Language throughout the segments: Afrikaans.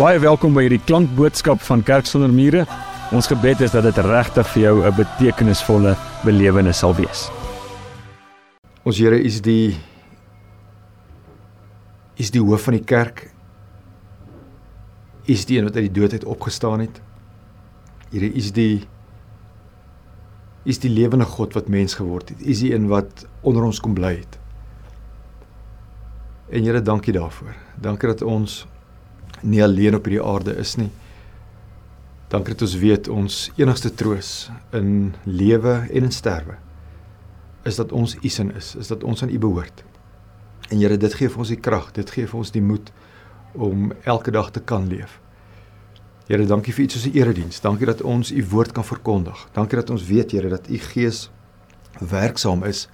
Baie welkom by hierdie klankboodskap van Kerk sonder mure. Ons gebed is dat dit regtig vir jou 'n betekenisvolle belewenis sal wees. Ons Here is die is die hoof van die kerk. Is die een wat uit die dood uit opgestaan het. Here is die is die lewende God wat mens geword het. Is die een wat onder ons kom bly het. En Here, dankie daarvoor. Dankie dat ons nie alleen op hierdie aarde is nie. Dankie dat ons weet ons enigste troos in lewe en in sterwe is dat ons U sin is, is dat ons aan U behoort. En Here, dit gee vir ons die krag, dit gee vir ons die moed om elke dag te kan leef. Here, dankie vir iets soos 'n erediens. Dankie dat ons U woord kan verkondig. Dankie dat ons weet, Here, dat U Gees werksaam is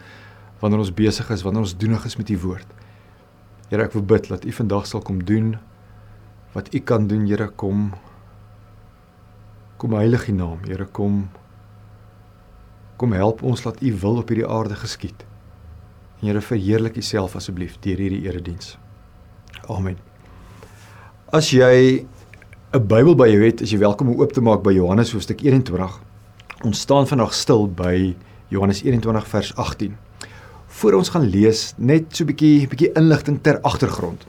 wanneer ons besig is, wanneer ons doenig is met U woord. Here, ek wil bid dat U vandag sal kom doen wat U kan doen, Here, kom kom heilige naam, Here, kom kom help ons dat U wil op hierdie aarde geskied. En Here, verheerlik U self asseblief deur hierdie erediens. Amen. As jy 'n Bybel by jou het, is jy welkom om oop te maak by Johannes hoofstuk 21. Ons staan vandag stil by Johannes 21 vers 18. Voor ons gaan lees, net so 'n bietjie bietjie inligting ter agtergrond.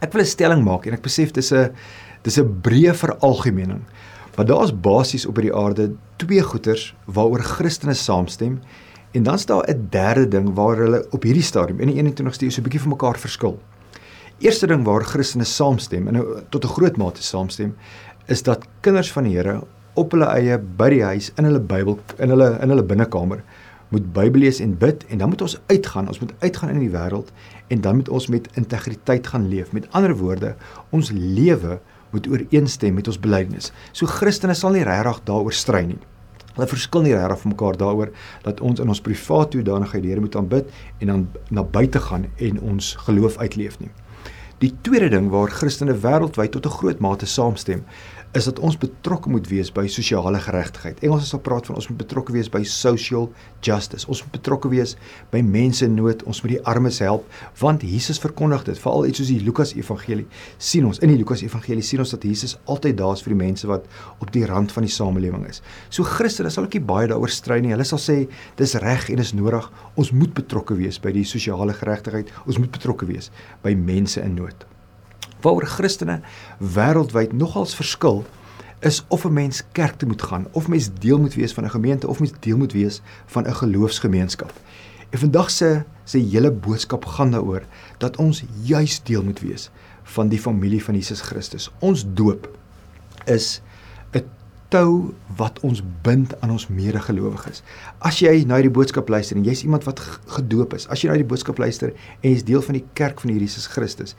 Ek wil 'n stelling maak en ek besef dis 'n dis 'n breë veralgemening. Maar daar's basies op hierdie aarde twee goeters waaroor Christene saamstem en dan's daar 'n derde ding waar hulle op hierdie stadium in die 21ste eeu so 'n bietjie van mekaar verskil. Eerste ding waar Christene saamstem en nou tot 'n groot mate saamstem is dat kinders van die Here op hulle eie by die huis in hulle Bybel in hulle in hulle binnekamer moet Bybel lees en bid en dan moet ons uitgaan, ons moet uitgaan in die wêreld en dan moet ons met integriteit gaan leef. Met ander woorde, ons lewe moet ooreenstem met ons belydenis. So Christene sal nie regtig daaroor stry nie. Hulle verskil nie regtig van mekaar daaroor dat ons in ons privaat toedanigheid die Here moet aanbid en dan na buite gaan en ons geloof uitleef nie. Die tweede ding waar Christene wêreldwyd tot 'n groot mate saamstem, is dat ons betrokke moet wees by sosiale geregtigheid. Engels sal praat van ons moet betrokke wees by social justice. Ons moet betrokke wees by mense in nood. Ons moet die armes help want Jesus verkondig dit. Veral iets soos die Lukas Evangelie sien ons in die Lukas Evangelie sien ons dat Jesus altyd daar is vir die mense wat op die rand van die samelewing is. So Christene sal ook nie baie daaroor stry nie. Hulle sal sê dis reg en is nodig. Ons moet betrokke wees by die sosiale geregtigheid. Ons moet betrokke wees by mense in nood waaroor Christene wêreldwyd nogals verskil is of 'n mens kerk toe moet gaan of mens deel moet wees van 'n gemeente of mens deel moet wees van 'n geloofsgemeenskap. En vandag se se hele boodskap gaan daaroor dat ons juis deel moet wees van die familie van Jesus Christus. Ons doop is tou wat ons bind aan ons medegelowiges. As jy na hierdie boodskap luister en jy's iemand wat gedoop is, as jy na hierdie boodskap luister en jy's deel van die kerk van Jesus Christus,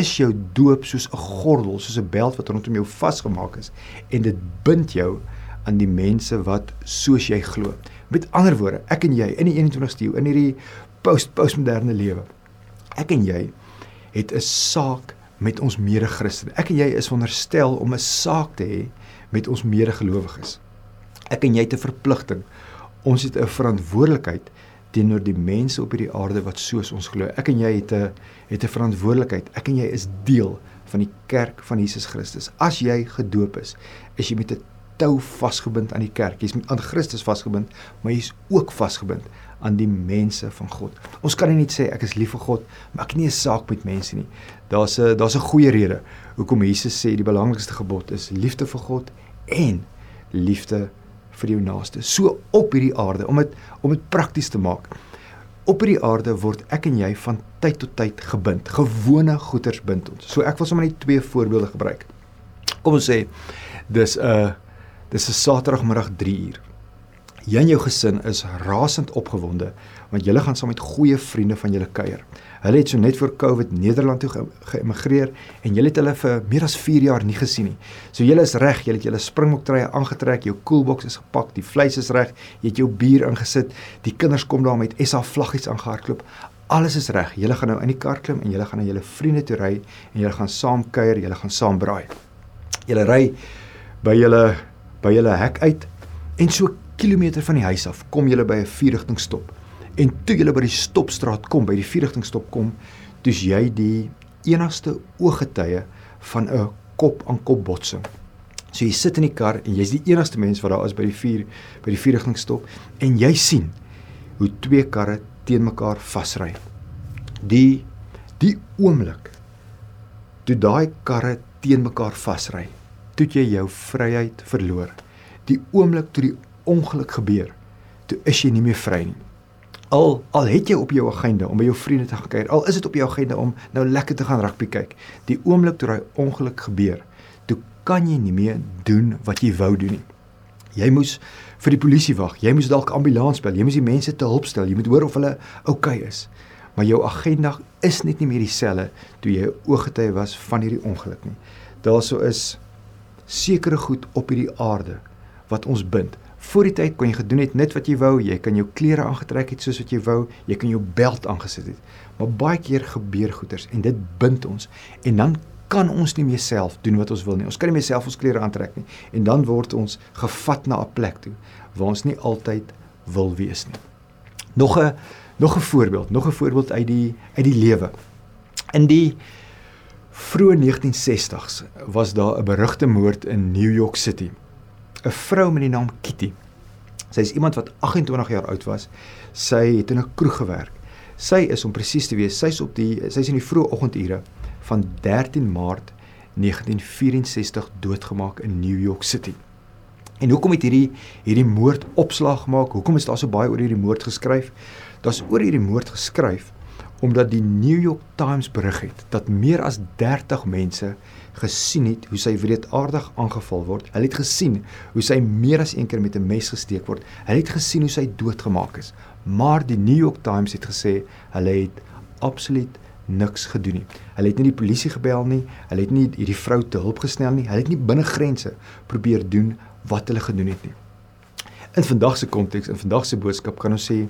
is jou doop soos 'n gordel, soos 'n beld wat rondom jou vasgemaak is en dit bind jou aan die mense wat soos jy glo. Met ander woorde, ek en jy in die 21ste eeu in hierdie post-postmoderne lewe. Ek en jy het 'n saak met ons mede-Christene. Ek en jy is veronderstel om 'n saak te hê met ons medegelowiges. Ek en jy het 'n verpligting. Ons het 'n verantwoordelikheid teenoor die mense op hierdie aarde wat soos ons glo. Ek en jy het 'n het 'n verantwoordelikheid. Ek en jy is deel van die kerk van Jesus Christus. As jy gedoop is, is jy met 'n tou vasgebind aan die kerk. Jy's met aan Christus vasgebind, maar jy's ook vasgebind aan die mense van God. Ons kan nie net sê ek is lief vir God, maar ek nie 'n saak met mense nie. Daar's 'n daar's 'n goeie rede hoekom Jesus sê die belangrikste gebod is liefde vir God en liefde vir jou naaste. So op hierdie aarde om dit om dit prakties te maak. Op hierdie aarde word ek en jy van tyd tot tyd gebind. Gewone goeders bind ons. So ek wil sommer net twee voorbeelde gebruik. Kom ons sê dis 'n uh, dis 'n Saterdagmiddag 3 uur. Jy en jou gesin is rasend opgewonde want julle gaan saam met goeie vriende van julle kuier. Hulle het so net voor Covid Nederland toe geëmigreer en julle het hulle vir meer as 4 jaar nie gesien nie. So julle is reg, julle het julle springboktreye aangetrek, jou koelboks is gepak, die vleis is reg, jy het jou bier ingesit, die kinders kom daar met SA vlaggies aangehardloop. Alles is reg. Julle gaan nou in die kar klim en julle gaan na julle vriende toe ry en julle gaan saam kuier, julle gaan saam braai. Julle ry by julle by julle hek uit en so kilometer van die huis af kom julle by 'n vierrigtingstop. En toe jy by die stopstraat kom, by die vierrigtingstop kom, dis jy die enigste ooggetuie van 'n kop aan kop botsing. So jy sit in die kar en jy's die enigste mens wat daar is by die vuur by die vuurrigtingstop en jy sien hoe twee karre teen mekaar vasry. Die die oomblik toe daai karre teen mekaar vasry, toe jy jou vryheid verloor. Die oomblik toe die ongeluk gebeur, toe is jy nie meer vry nie. Al al het jy op jou agenda om by jou vriende te gaan kuier, al is dit op jou agenda om nou lekker te gaan rugby kyk, die oomblik toe daai ongeluk gebeur, toe kan jy nie meer doen wat jy wou doen nie. Jy moes vir die polisie wag, jy moes dalk ambulans bel, jy moes die mense te hulp stel, jy moet hoor of hulle oukei okay is. Maar jou agenda is net nie meer dieselfde toe jy ooggetuie was van hierdie ongeluk nie. Daarso is sekere goed op hierdie aarde wat ons bind. Voor die tyd kon jy gedoen het net wat jy wou, jy kan jou klere aangetrek het soos wat jy wou, jy kan jou beld aangesit het. Maar baie keer gebeur goeters en dit bind ons en dan kan ons nie meer self doen wat ons wil nie. Ons kan nie meer self ons klere aantrek nie en dan word ons gevat na 'n plek toe waar ons nie altyd wil wees nie. Nog 'n nog 'n voorbeeld, nog 'n voorbeeld uit die uit die lewe. In die vroeë 1960s was daar 'n berugte moord in New York City. 'n vrou met die naam Kitty. Sy is iemand wat 28 jaar oud was. Sy het in 'n kroeg gewerk. Sy is om presies te wees, sy's op die sy's in die vroeë oggendure van 13 Maart 1964 doodgemaak in New York City. En hoekom het hierdie hierdie moord opslag gemaak? Hoekom is daar so baie oor hierdie moord geskryf? Daar's oor hierdie moord geskryf omdat die New York Times berig het dat meer as 30 mense gesien het hoe sy wreedaardig aangeval word. Hulle het gesien hoe sy meer as een keer met 'n mes gesteek word. Hulle het gesien hoe sy doodgemaak is. Maar die New York Times het gesê hulle het absoluut niks gedoen nie. Hulle het nie die polisie gebel nie. Hulle het nie hierdie vrou te hulp gesnel nie. Hulle het nie binne grense probeer doen wat hulle gedoen het nie. In vandag se konteks, in vandag se boodskap kan ons sê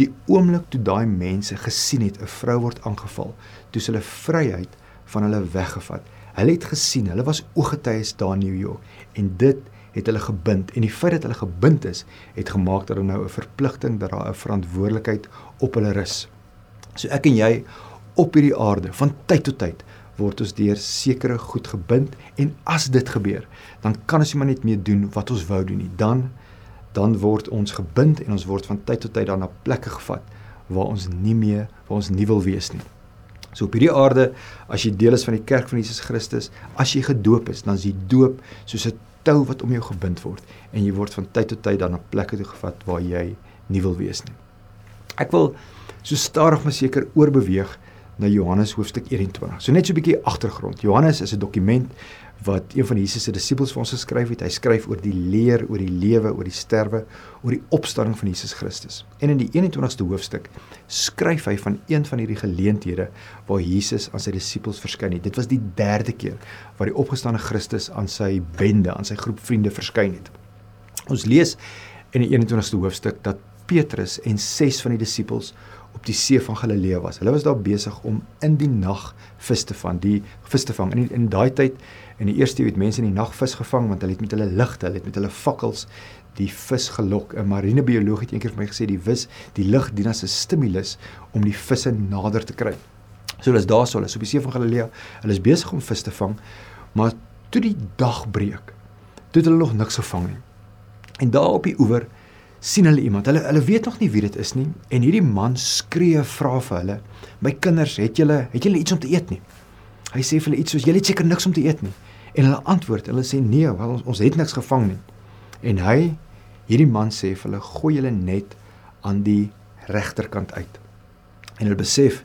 die oomblik toe daai mense gesien het 'n vrou word aangeval, toe hulle vryheid van hulle weggevat. Hulle het gesien, hulle was ooggetuies daar in New York en dit het hulle gebind en die feit dat hulle gebind is, het gemaak dat hulle nou 'n verpligting dat daar 'n verantwoordelikheid op hulle rus. So ek en jy op hierdie aarde van tyd tot tyd word ons deur sekere goed gebind en as dit gebeur, dan kan ons nie maar net meer doen wat ons wou doen nie. Dan dan word ons gebind en ons word van tyd tot tyd daarna plekke gevat waar ons nie meer waar ons nie wil wees nie. So op hierdie aarde, as jy deel is van die kerk van Jesus Christus, as jy gedoop is, dan is die doop soos 'n tou wat om jou gebind word en jy word van tyd tot tyd dan na plekke toe gevat waar jy nie wil wees nie. Ek wil so stadig maar seker oorbeweeg na Johannes hoofstuk 21. So net so 'n bietjie agtergrond. Johannes is 'n dokument wat een van Jesus se disippels vir ons geskryf het. Hy skryf oor die leer, oor die lewe, oor die sterwe, oor die opstanding van Jesus Christus. En in die 21ste hoofstuk skryf hy van een van hierdie geleenthede waar Jesus aan sy disippels verskyn het. Dit was die derde keer waar die opgestane Christus aan sy bende, aan sy groep vriende verskyn het. Ons lees in die 21ste hoofstuk dat Petrus en 6 van die disippels op die see van Galilea was. Hulle was daar besig om in die nag vis te vang, die vis te vang. In in daai tyd in die eerste het mense in die nag vis gevang want hulle het met hulle ligte, hulle het met hulle fakkels die vis gelok. 'n Marinebioloog het eendag vir my gesê die vis, die lig dien as 'n stimulus om die visse nader te kry. So hulle is daar so, hulle is op die see van Galilea. Hulle is besig om vis te vang, maar toe die dag breek, toe het hulle nog niks gevang nie. En daar op die oewer sien hulle iemand. Hulle hulle weet nog nie wie dit is nie en hierdie man skree vra vir hulle: "My kinders, het julle het julle iets om te eet nie?" Hy sê vir hulle iets soos: "Julle het seker niks om te eet nie." En hulle antwoord, hulle sê: "Nee, wel ons ons het niks gevang nie." En hy hierdie man sê vir hulle: "Gooi julle net aan die regterkant uit." En hulle besef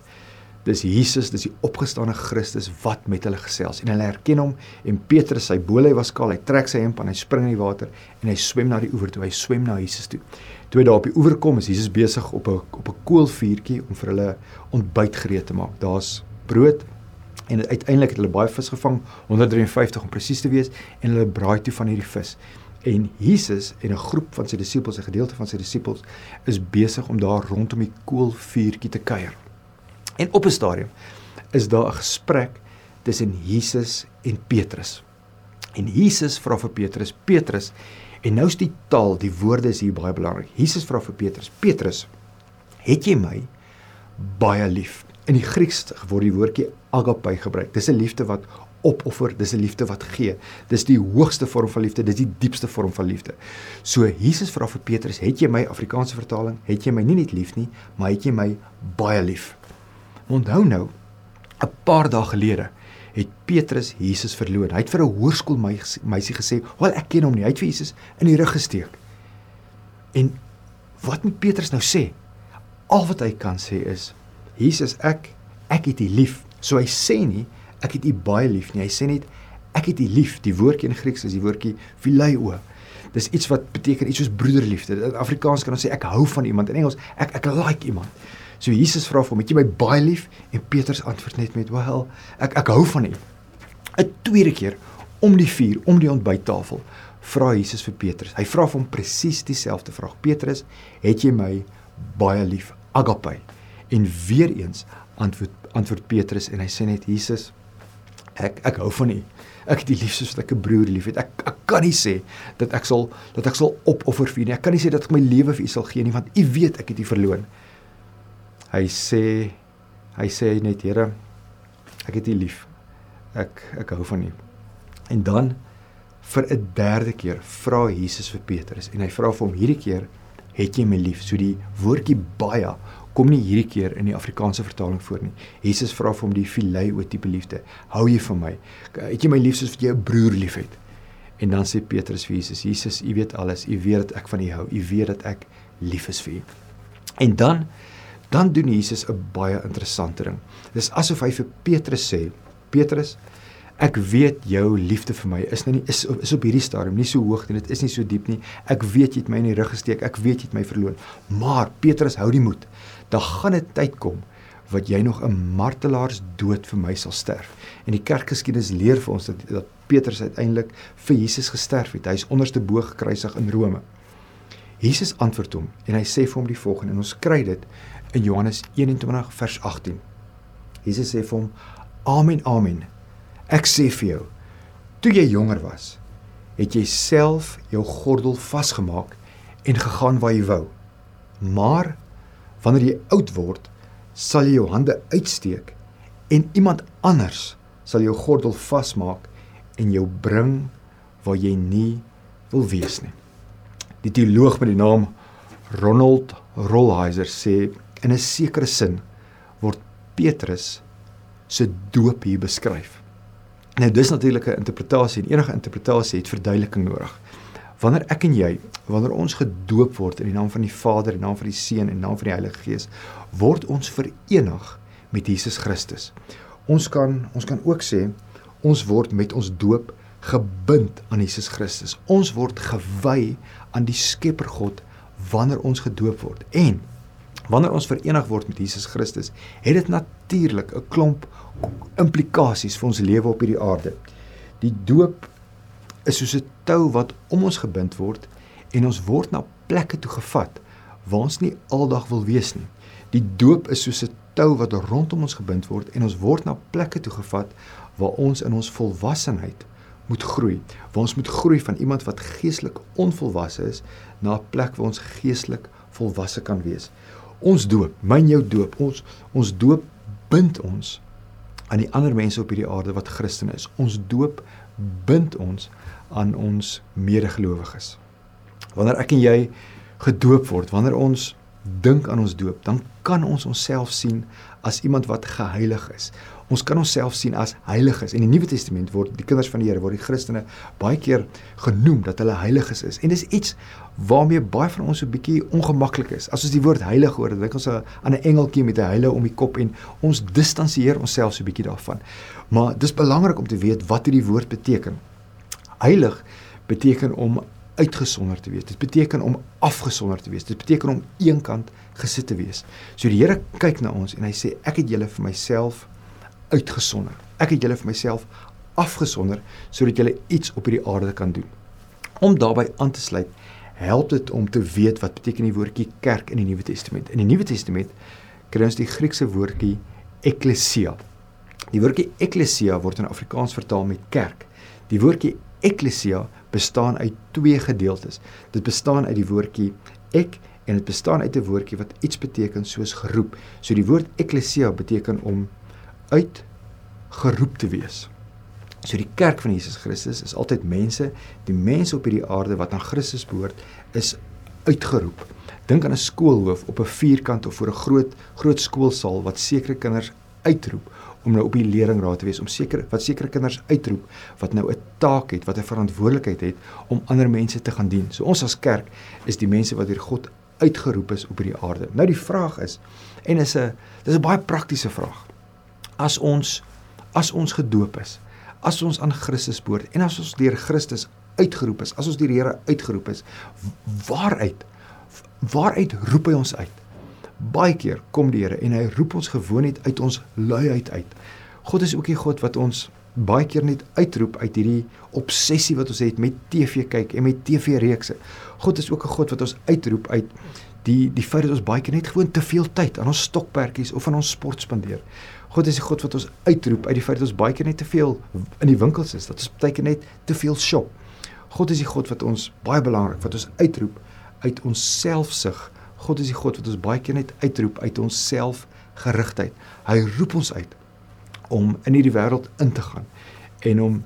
dis Jesus, dis die opgestane Christus wat met hulle gesels en hulle herken hom en Petrus sy bolhy was kaal, hy trek sy hemp aan, hy spring in die water en hy swem na die oewer toe, hy swem na Jesus toe. Toe hy daar op die oewer kom, is Jesus besig op 'n op 'n koolvuurtjie om vir hulle ontbyt gereed te maak. Daar's brood en uiteindelik het hulle baie vis gevang, 153 om presies te wees en hulle braai toe van hierdie vis. En Jesus en 'n groep van sy disippels, 'n gedeelte van sy disippels is besig om daar rondom die koolvuurtjie te kuier. En op 'n stadium is daar 'n gesprek tussen Jesus en Petrus. En Jesus vra vir Petrus, Petrus, en nou is die taal, die woorde is hier baie belangrik. Jesus vra vir Petrus, Petrus, het jy my baie lief? In die Grieks word die woordjie agape gebruik. Dis 'n liefde wat opoffer, dis 'n liefde wat gee. Dis die hoogste vorm van liefde, dis die diepste vorm van liefde. So Jesus vra vir Petrus, "Het jy my Afrikaanse vertaling, het jy my nie net lief nie, maar het jy my baie lief?" Onthou nou, 'n paar dae gelede het Petrus Jesus verloon. Hy het vir 'n hoërskoolmeisie gesê, "Wel, ek ken hom nie." Hy het vir Jesus in die rug gesteek. En wat moet Petrus nou sê? Al wat hy kan sê is, "Jesus, ek ek het U lief." So hy sê nie, "Ek het U baie lief" nie. Hy sê net, "Ek het U lief." Die woordjie in Grieks is die woordjie phileo. Dis iets wat beteken iets soos broederliefde. In Afrikaans kan ons sê ek hou van iemand. In Engels, ek ek like iemand. So Jesus vra vir hom, "Het jy my baie lief?" En Petrus antwoord net met, "Wel, ek ek hou van U." 'n Tweede keer om die vuur, om die ontbyttafel, vra Jesus vir Petrus. Hy vra vir hom presies dieselfde vraag. Petrus, "Het jy my baie lief?" Agape. En weer eens antwoord antwoord Petrus en hy sê net, "Jesus, ek ek hou van U." Ek het die liefste soos ek 'n broer liefhet. Ek ek kan nie sê dat ek sal dat ek sal opoffer vir U nie. Ek kan nie sê dat ek my lewe vir U sal gee nie want U weet ek het U verloon hy sê hy sê net Here ek het U lief. Ek ek hou van U. En dan vir 'n derde keer vra Jesus vir Petrus en hy vra vir hom hierdie keer het jy my lief. So die woordjie baie kom nie hierdie keer in die Afrikaanse vertaling voor nie. Jesus vra vir hom die phileo tipe liefde. Hou jy van my? Het jy my lief soos wat jy 'n broer liefhet? En dan sê Petrus vir Jesus: Jesus, U weet alles. U weet dat ek van U hou. U weet dat ek lief is vir U. En dan dan doen Jesus 'n baie interessante ding. Dis asof hy vir Petrus sê, Petrus, ek weet jou liefde vir my is nou nie is is op hierdie stadium nie so hoog nie, dit is nie so diep nie. Ek weet jy het my in die rug gesteek, ek weet jy het my verloon. Maar Petrus, hou die moed. Daar gaan 'n tyd kom wat jy nog 'n martelaars dood vir my sal sterf. En die kerkgeskiedenis leer vir ons dat dat Petrus uiteindelik vir Jesus gesterf het. Hy is onderste bo gekruisig in Rome. Jesus antwoord hom en hy sê vir hom die volgende en ons kry dit in Johannes 21 vers 18. Jesus sê vir hom: "Amen, amen. Ek sê vir jou, toe jy jonger was, het jy self jou gordel vasgemaak en gegaan waar jy wou. Maar wanneer jy oud word, sal jy jou hande uitsteek en iemand anders sal jou gordel vasmaak en jou bring waar jy nie wil wees nie." Die teoloog met die naam Ronald Rolheiser sê In 'n sekere sin word Petrus se doop hier beskryf. Nou dis natuurlik 'n interpretasie en enige interpretasie het verduideliking nodig. Wanneer ek en jy, wanneer ons gedoop word in die naam van die Vader en naam van die Seun en naam van die Heilige Gees, word ons verenig met Jesus Christus. Ons kan ons kan ook sê ons word met ons doop gebind aan Jesus Christus. Ons word gewy aan die Skepper God wanneer ons gedoop word. En Wanneer ons verenig word met Jesus Christus, het dit natuurlik 'n klomp implikasies vir ons lewe op hierdie aarde. Die doop is soos 'n tou wat om ons gebind word en ons word na plekke toe gevat waar ons nie aldag wil wees nie. Die doop is soos 'n tou wat rondom ons gebind word en ons word na plekke toe gevat waar ons in ons volwassenheid moet groei. Waar ons moet groei van iemand wat geestelik onvolwasse is na 'n plek waar ons geestelik volwasse kan wees. Ons doop, myn jou doop, ons ons doop bind ons aan die ander mense op hierdie aarde wat Christen is. Ons doop bind ons aan ons medegelowiges. Wanneer ek en jy gedoop word, wanneer ons dink aan ons doop, dan kan ons onsself sien as iemand wat geheilig is. Ons kan onsself sien as heiliges. In die Nuwe Testament word die kinders van die Here, word die Christene baie keer genoem dat hulle heiliges is. En dis iets waarmee baie van ons so 'n bietjie ongemaklik is. As ons die woord heilig hoor, dan dink ons aan 'n engeltjie met 'n heile om die kop en ons distansieer onsself so 'n bietjie daarvan. Maar dis belangrik om te weet wat hierdie woord beteken. Heilig beteken om uitgesonder te wees. Dit beteken om afgesonder te wees. Dit beteken om eenkant gesit te wees. So die Here kyk na ons en hy sê ek het julle vir myself uitgesonder. Ek het julle vir myself afgesonder sodat julle iets op hierdie aarde kan doen. Om daarbey aan te sluit, help dit om te weet wat beteken die woordjie kerk in die Nuwe Testament. In die Nuwe Testament kry ons die Griekse woordjie ekklesia. Die woordjie ekklesia word in Afrikaans vertaal met kerk. Die woordjie ekklesia bestaan uit twee gedeeltes. Dit bestaan uit die woordjie ek en dit bestaan uit 'n woordjie wat iets beteken soos geroep. So die woord ekklesia beteken om uit geroep te wees. So die kerk van Jesus Christus is altyd mense, die mense op hierdie aarde wat aan Christus behoort, is uitgeroep. Dink aan 'n skoolhoof op 'n vierkant of voor 'n groot groot skoolsaal wat sekere kinders uitroep om nou op die leringraad te wees om seker wat sekere kinders uitroep wat nou 'n taak het, wat 'n verantwoordelikheid het om ander mense te gaan dien. So ons as kerk is die mense wat deur God uitgeroep is op hierdie aarde. Nou die vraag is en is 'n dis 'n baie praktiese vraag. As ons as ons gedoop is, as ons aan Christus behoort en as ons deur Christus uitgeroep is, as ons deur die Here uitgeroep is, waaruit waaruit roep hy ons uit? Baie keer kom die Here en hy roep ons gewoon net uit ons luiheid uit. God is ook die God wat ons baie keer net uitroep uit hierdie obsessie wat ons het met TV kyk en met TV-reekse. God is ook 'n God wat ons uitroep uit die die feit dat ons baie keer net gewoon te veel tyd aan ons stokperdjies of aan ons sport spandeer. God is die God wat ons uitroep uit die feit dat ons baie keer net te veel in die winkels is, dat ons baie keer net te veel shop. God is die God wat ons baie belangrik wat ons uitroep uit ons selfsug. God is die God wat ons baie keer net uitroep uit ons selfgerigtheid. Hy roep ons uit om in hierdie wêreld in te gaan en om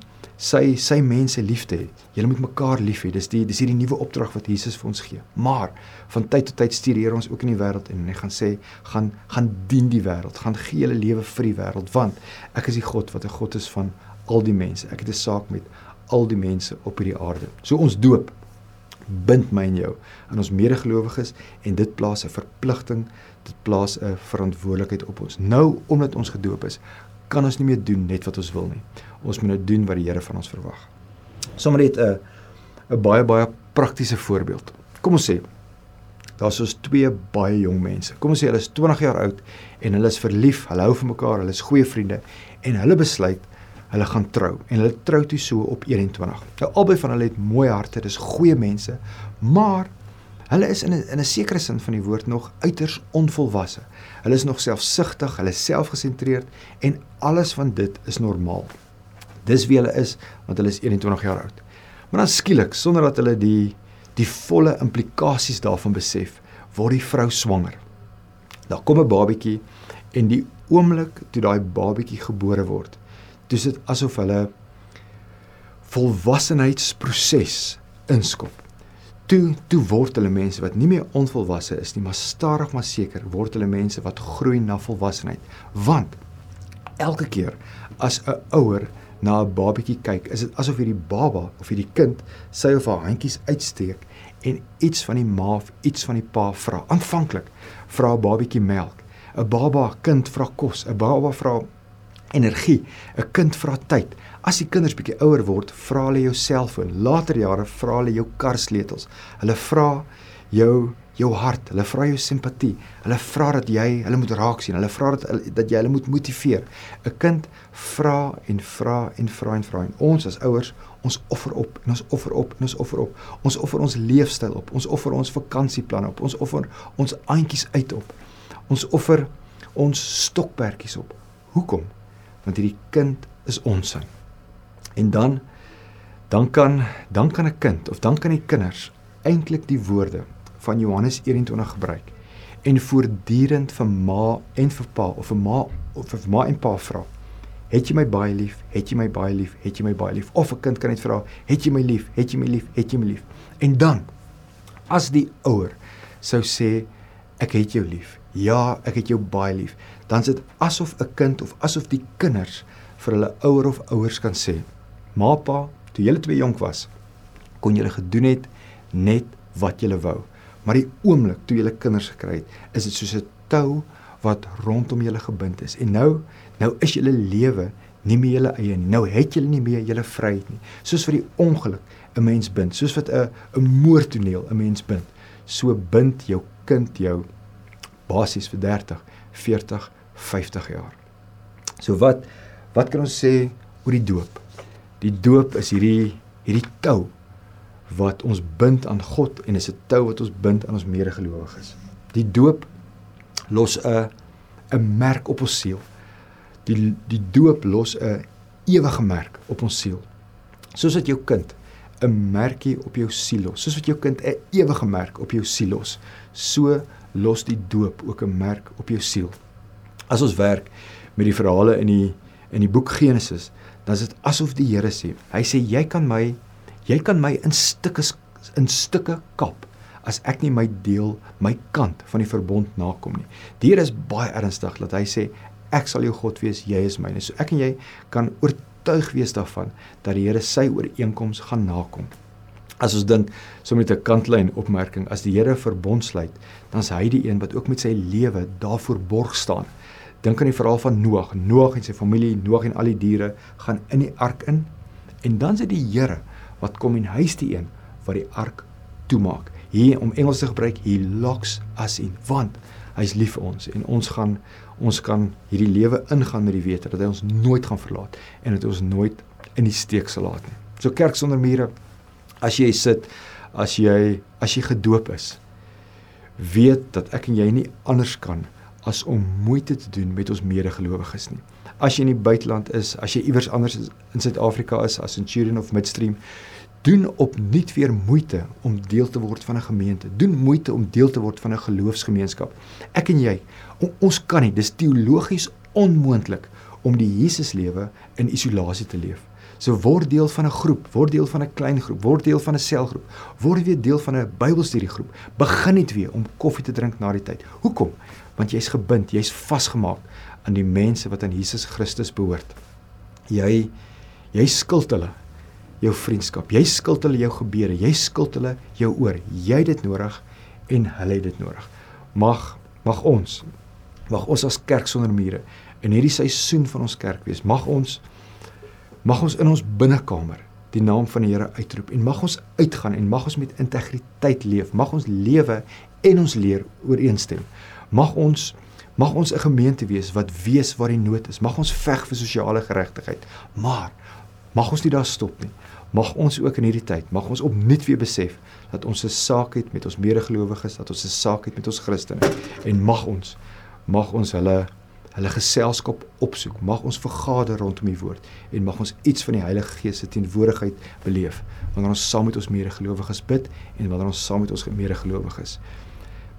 sy sy mense lief te hê. Julle moet mekaar lief hê. Dis die dis hierdie nuwe opdrag wat Jesus vir ons gee. Maar van tyd tot tyd stuur Here ons ook in die wêreld en hy gaan sê gaan gaan dien die wêreld, gaan gee julle lewe vir die wêreld want ek is die God wat 'n God is van al die mense. Ek het 'n saak met al die mense op hierdie aarde. So ons doop bind my en jou aan ons medegelowiges en dit plaas 'n verpligting, dit plaas 'n verantwoordelikheid op ons. Nou omdat ons gedoop is, kan ons nie meer doen net wat ons wil nie. Ons moet nou doen wat die Here van ons verwag. Sommige net 'n 'n baie baie praktiese voorbeeld. Kom ons sê daar's soos twee baie jong mense. Kom ons sê hulle is 20 jaar oud en hulle is verlief, hulle hou van mekaar, hulle is goeie vriende en hulle besluit hulle gaan trou en hulle trou toe so op 21. Nou albei van hulle het mooi harte, dis goeie mense, maar Hulle is in 'n in 'n sekere sin van die woord nog uiters onvolwasse. Hulle is nog selfsugtig, hulle is selfgesentreerd en alles van dit is normaal. Dis wie hulle is want hulle is 21 jaar oud. Maar dan skielik, sonder dat hulle die die volle implikasies daarvan besef, word die vrou swanger. Daar kom 'n babatjie en die oomblik toe daai babatjie gebore word, dis dit asof hulle volwassenheidsproses inskop toe toe word hulle mense wat nie meer onvolwasse is nie, maar stadig maar seker word hulle mense wat groei na volwassenheid. Want elke keer as 'n ouer na 'n babatjie kyk, is dit asof hierdie baba of hierdie kind sy of haar handjies uitsteek en iets van die ma of iets van die pa vra. Aanvanklik vra 'n babatjie melk. 'n Baba kind vra kos, 'n baba vra energie, 'n kind vra tyd. As die kinders bietjie ouer word, vra hulle jou selfoon. Later jare vra hulle jou karsleutels. Hulle vra jou jou hart, hulle vra jou simpatie. Hulle vra dat jy hulle moet raak sien. Hulle vra dat dat jy hulle moet motiveer. 'n Kind vra en vra en vra en vra en ons as ouers, ons offer op en ons offer op en ons offer op. Ons offer ons leefstyl op. Ons offer ons vakansieplanne op. Ons offer ons aantjies uit op. Ons offer ons stokperdjies op. Hoekom? Want hierdie kind is ons sin. En dan dan kan dan kan 'n kind of dan kan die kinders eintlik die woorde van Johannes 21 gebruik en voortdurend vir ma en vir pa of vir ma of vir ma en pa vra. Het jy my baie lief? Het jy my baie lief? Het jy my baie lief? Of 'n kind kan net vra, het jy my lief? Het jy my lief? Het jy my lief? En dan as die ouer sou sê ek het jou lief. Ja, ek het jou baie lief. Dan is dit asof 'n kind of asof die kinders vir hulle ouer of ouers kan sê Ma pa, toe julle twee jonk was, kon julle gedoen het net wat julle wou. Maar die oomblik toe julle kinders gekry het, is dit soos 'n tou wat rondom julle gebind is. En nou, nou is julle lewe nie meer julle eie nie. Nou het julle nie meer julle vryheid nie. Soos vir die ongeluk 'n mens bind, soos wat 'n 'n moordtoneel 'n mens bind, so bind jou kind jou basies vir 30, 40, 50 jaar. So wat wat kan ons sê oor die doop? Die doop is hierdie hierdie tou wat ons bind aan God en is 'n tou wat ons bind aan ons medegelowiges. Die doop los 'n 'n merk op ons siel. Die die doop los 'n ewige merk op ons siel. Soos wat jou kind 'n merkie op jou siel los, soos wat jou kind 'n ewige merk op jou siel los, so los die doop ook 'n merk op jou siel. As ons werk met die verhale in die in die boek Genesis, dan is dit asof die Here sê, hy sê jy kan my jy kan my in stukke in stukke kap as ek nie my deel, my kant van die verbond nakom nie. Die Here is baie ernstig dat hy sê ek sal jou God wees, jy is myne. So ek en jy kan oortuig wees daarvan dat die Here sy ooreenkoms gaan nakom. As ons dink so met 'n kantlyn opmerking, as die Here verbond sluit, dan is hy die een wat ook met sy lewe daarvoor borg staan. Dink aan die verhaal van Noag. Noag en sy familie, Noag en al die diere gaan in die ark in en dan is dit die Here wat kom en hy's die een wat die ark toemaak. Hier om Engels te gebruik, he locks us in want hy's lief vir ons en ons gaan ons kan hierdie lewe ingaan met die wete dat hy ons nooit gaan verlaat en dat ons nooit in die steek sal laat nie. So kerk sonder mure as jy sit as jy as jy gedoop is weet dat ek en jy nie anders kan as om moeite te doen met ons medegelowiges nie. As jy in die buiteland is, as jy iewers anders in Suid-Afrika is as Centurion of Midstream, doen opnuut weer moeite om deel te word van 'n gemeente. Doen moeite om deel te word van 'n geloofsgemeenskap. Ek en jy, on, ons kan nie, dis teologies onmoontlik om die Jesuslewe in isolasie te leef. So word deel van 'n groep, word deel van 'n klein groep, word deel van 'n selgroep, word weer deel van 'n Bybelstudiegroep. Begin net weer om koffie te drink na die tyd. Hoekom? Want jy's gebind, jy's vasgemaak aan die mense wat aan Jesus Christus behoort. Jy jy skuld hulle jou vriendskap. Jy skuld hulle jou gebede. Jy skuld hulle jou oor. Jy het dit nodig en hulle het dit nodig. Mag mag ons mag ons as kerk sonder mure in hierdie seisoen van ons kerk wees. Mag ons mag ons in ons binnekamer die naam van die Here uitroep en mag ons uitgaan en mag ons met integriteit leef. Mag ons lewe en ons leer ooreenstem. Mag ons mag ons 'n gemeente wees wat weet waar die nood is. Mag ons veg vir sosiale geregtigheid. Maar mag ons nie daar stop nie mag ons ook in hierdie tyd mag ons opnuut weer besef dat ons 'n saak het met ons medegelowiges, dat ons 'n saak het met ons Christene en mag ons mag ons hulle hulle geselskap opsoek, mag ons vergader rondom die woord en mag ons iets van die Heilige Gees se teenwoordigheid beleef wanneer ons saam met ons medegelowiges bid en wanneer ons saam met ons medegelowiges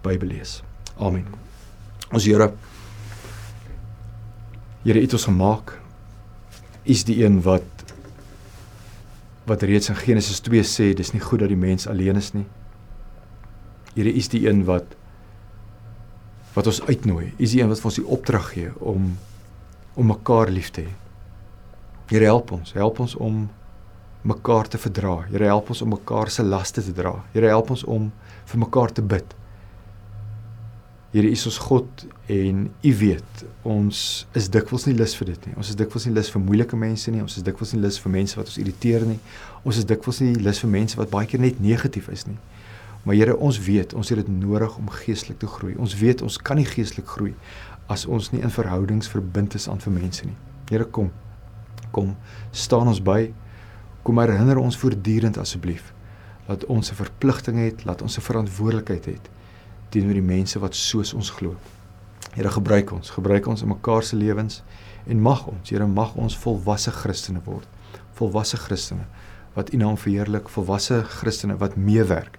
Bybel lees. Amen. Ons Here Here het ons gemaak is die een wat wat reeds in Genesis 2 sê dis nie goed dat die mens alleen is nie. Here is die een wat wat ons uitnooi. U is die een wat vir ons die opdrag gee om om mekaar lief te hê. Here help ons, help ons om mekaar te verdra. Here help ons om mekaar se laste te dra. Here help ons om vir mekaar te bid. Here is ons God en U weet ons is dikwels nie lus vir dit nie. Ons is dikwels nie lus vir moeilike mense nie. Ons is dikwels nie lus vir mense wat ons irriteer nie. Ons is dikwels nie lus vir mense wat baie keer net negatief is nie. Maar Here, ons weet ons het dit nodig om geestelik te groei. Ons weet ons kan nie geestelik groei as ons nie in verhoudings verbind is aan vir mense nie. Here, kom. Kom, staan ons by. Kom herinner ons voortdurend asseblief dat ons 'n verpligting het, dat ons 'n verantwoordelikheid het teenoor die mense wat soos ons glo. Here gebruik ons, gebruik ons in mekaar se lewens en mag ons, Here mag ons volwasse Christene word. Volwasse Christene wat U naam verheerlik, volwasse Christene wat meewerk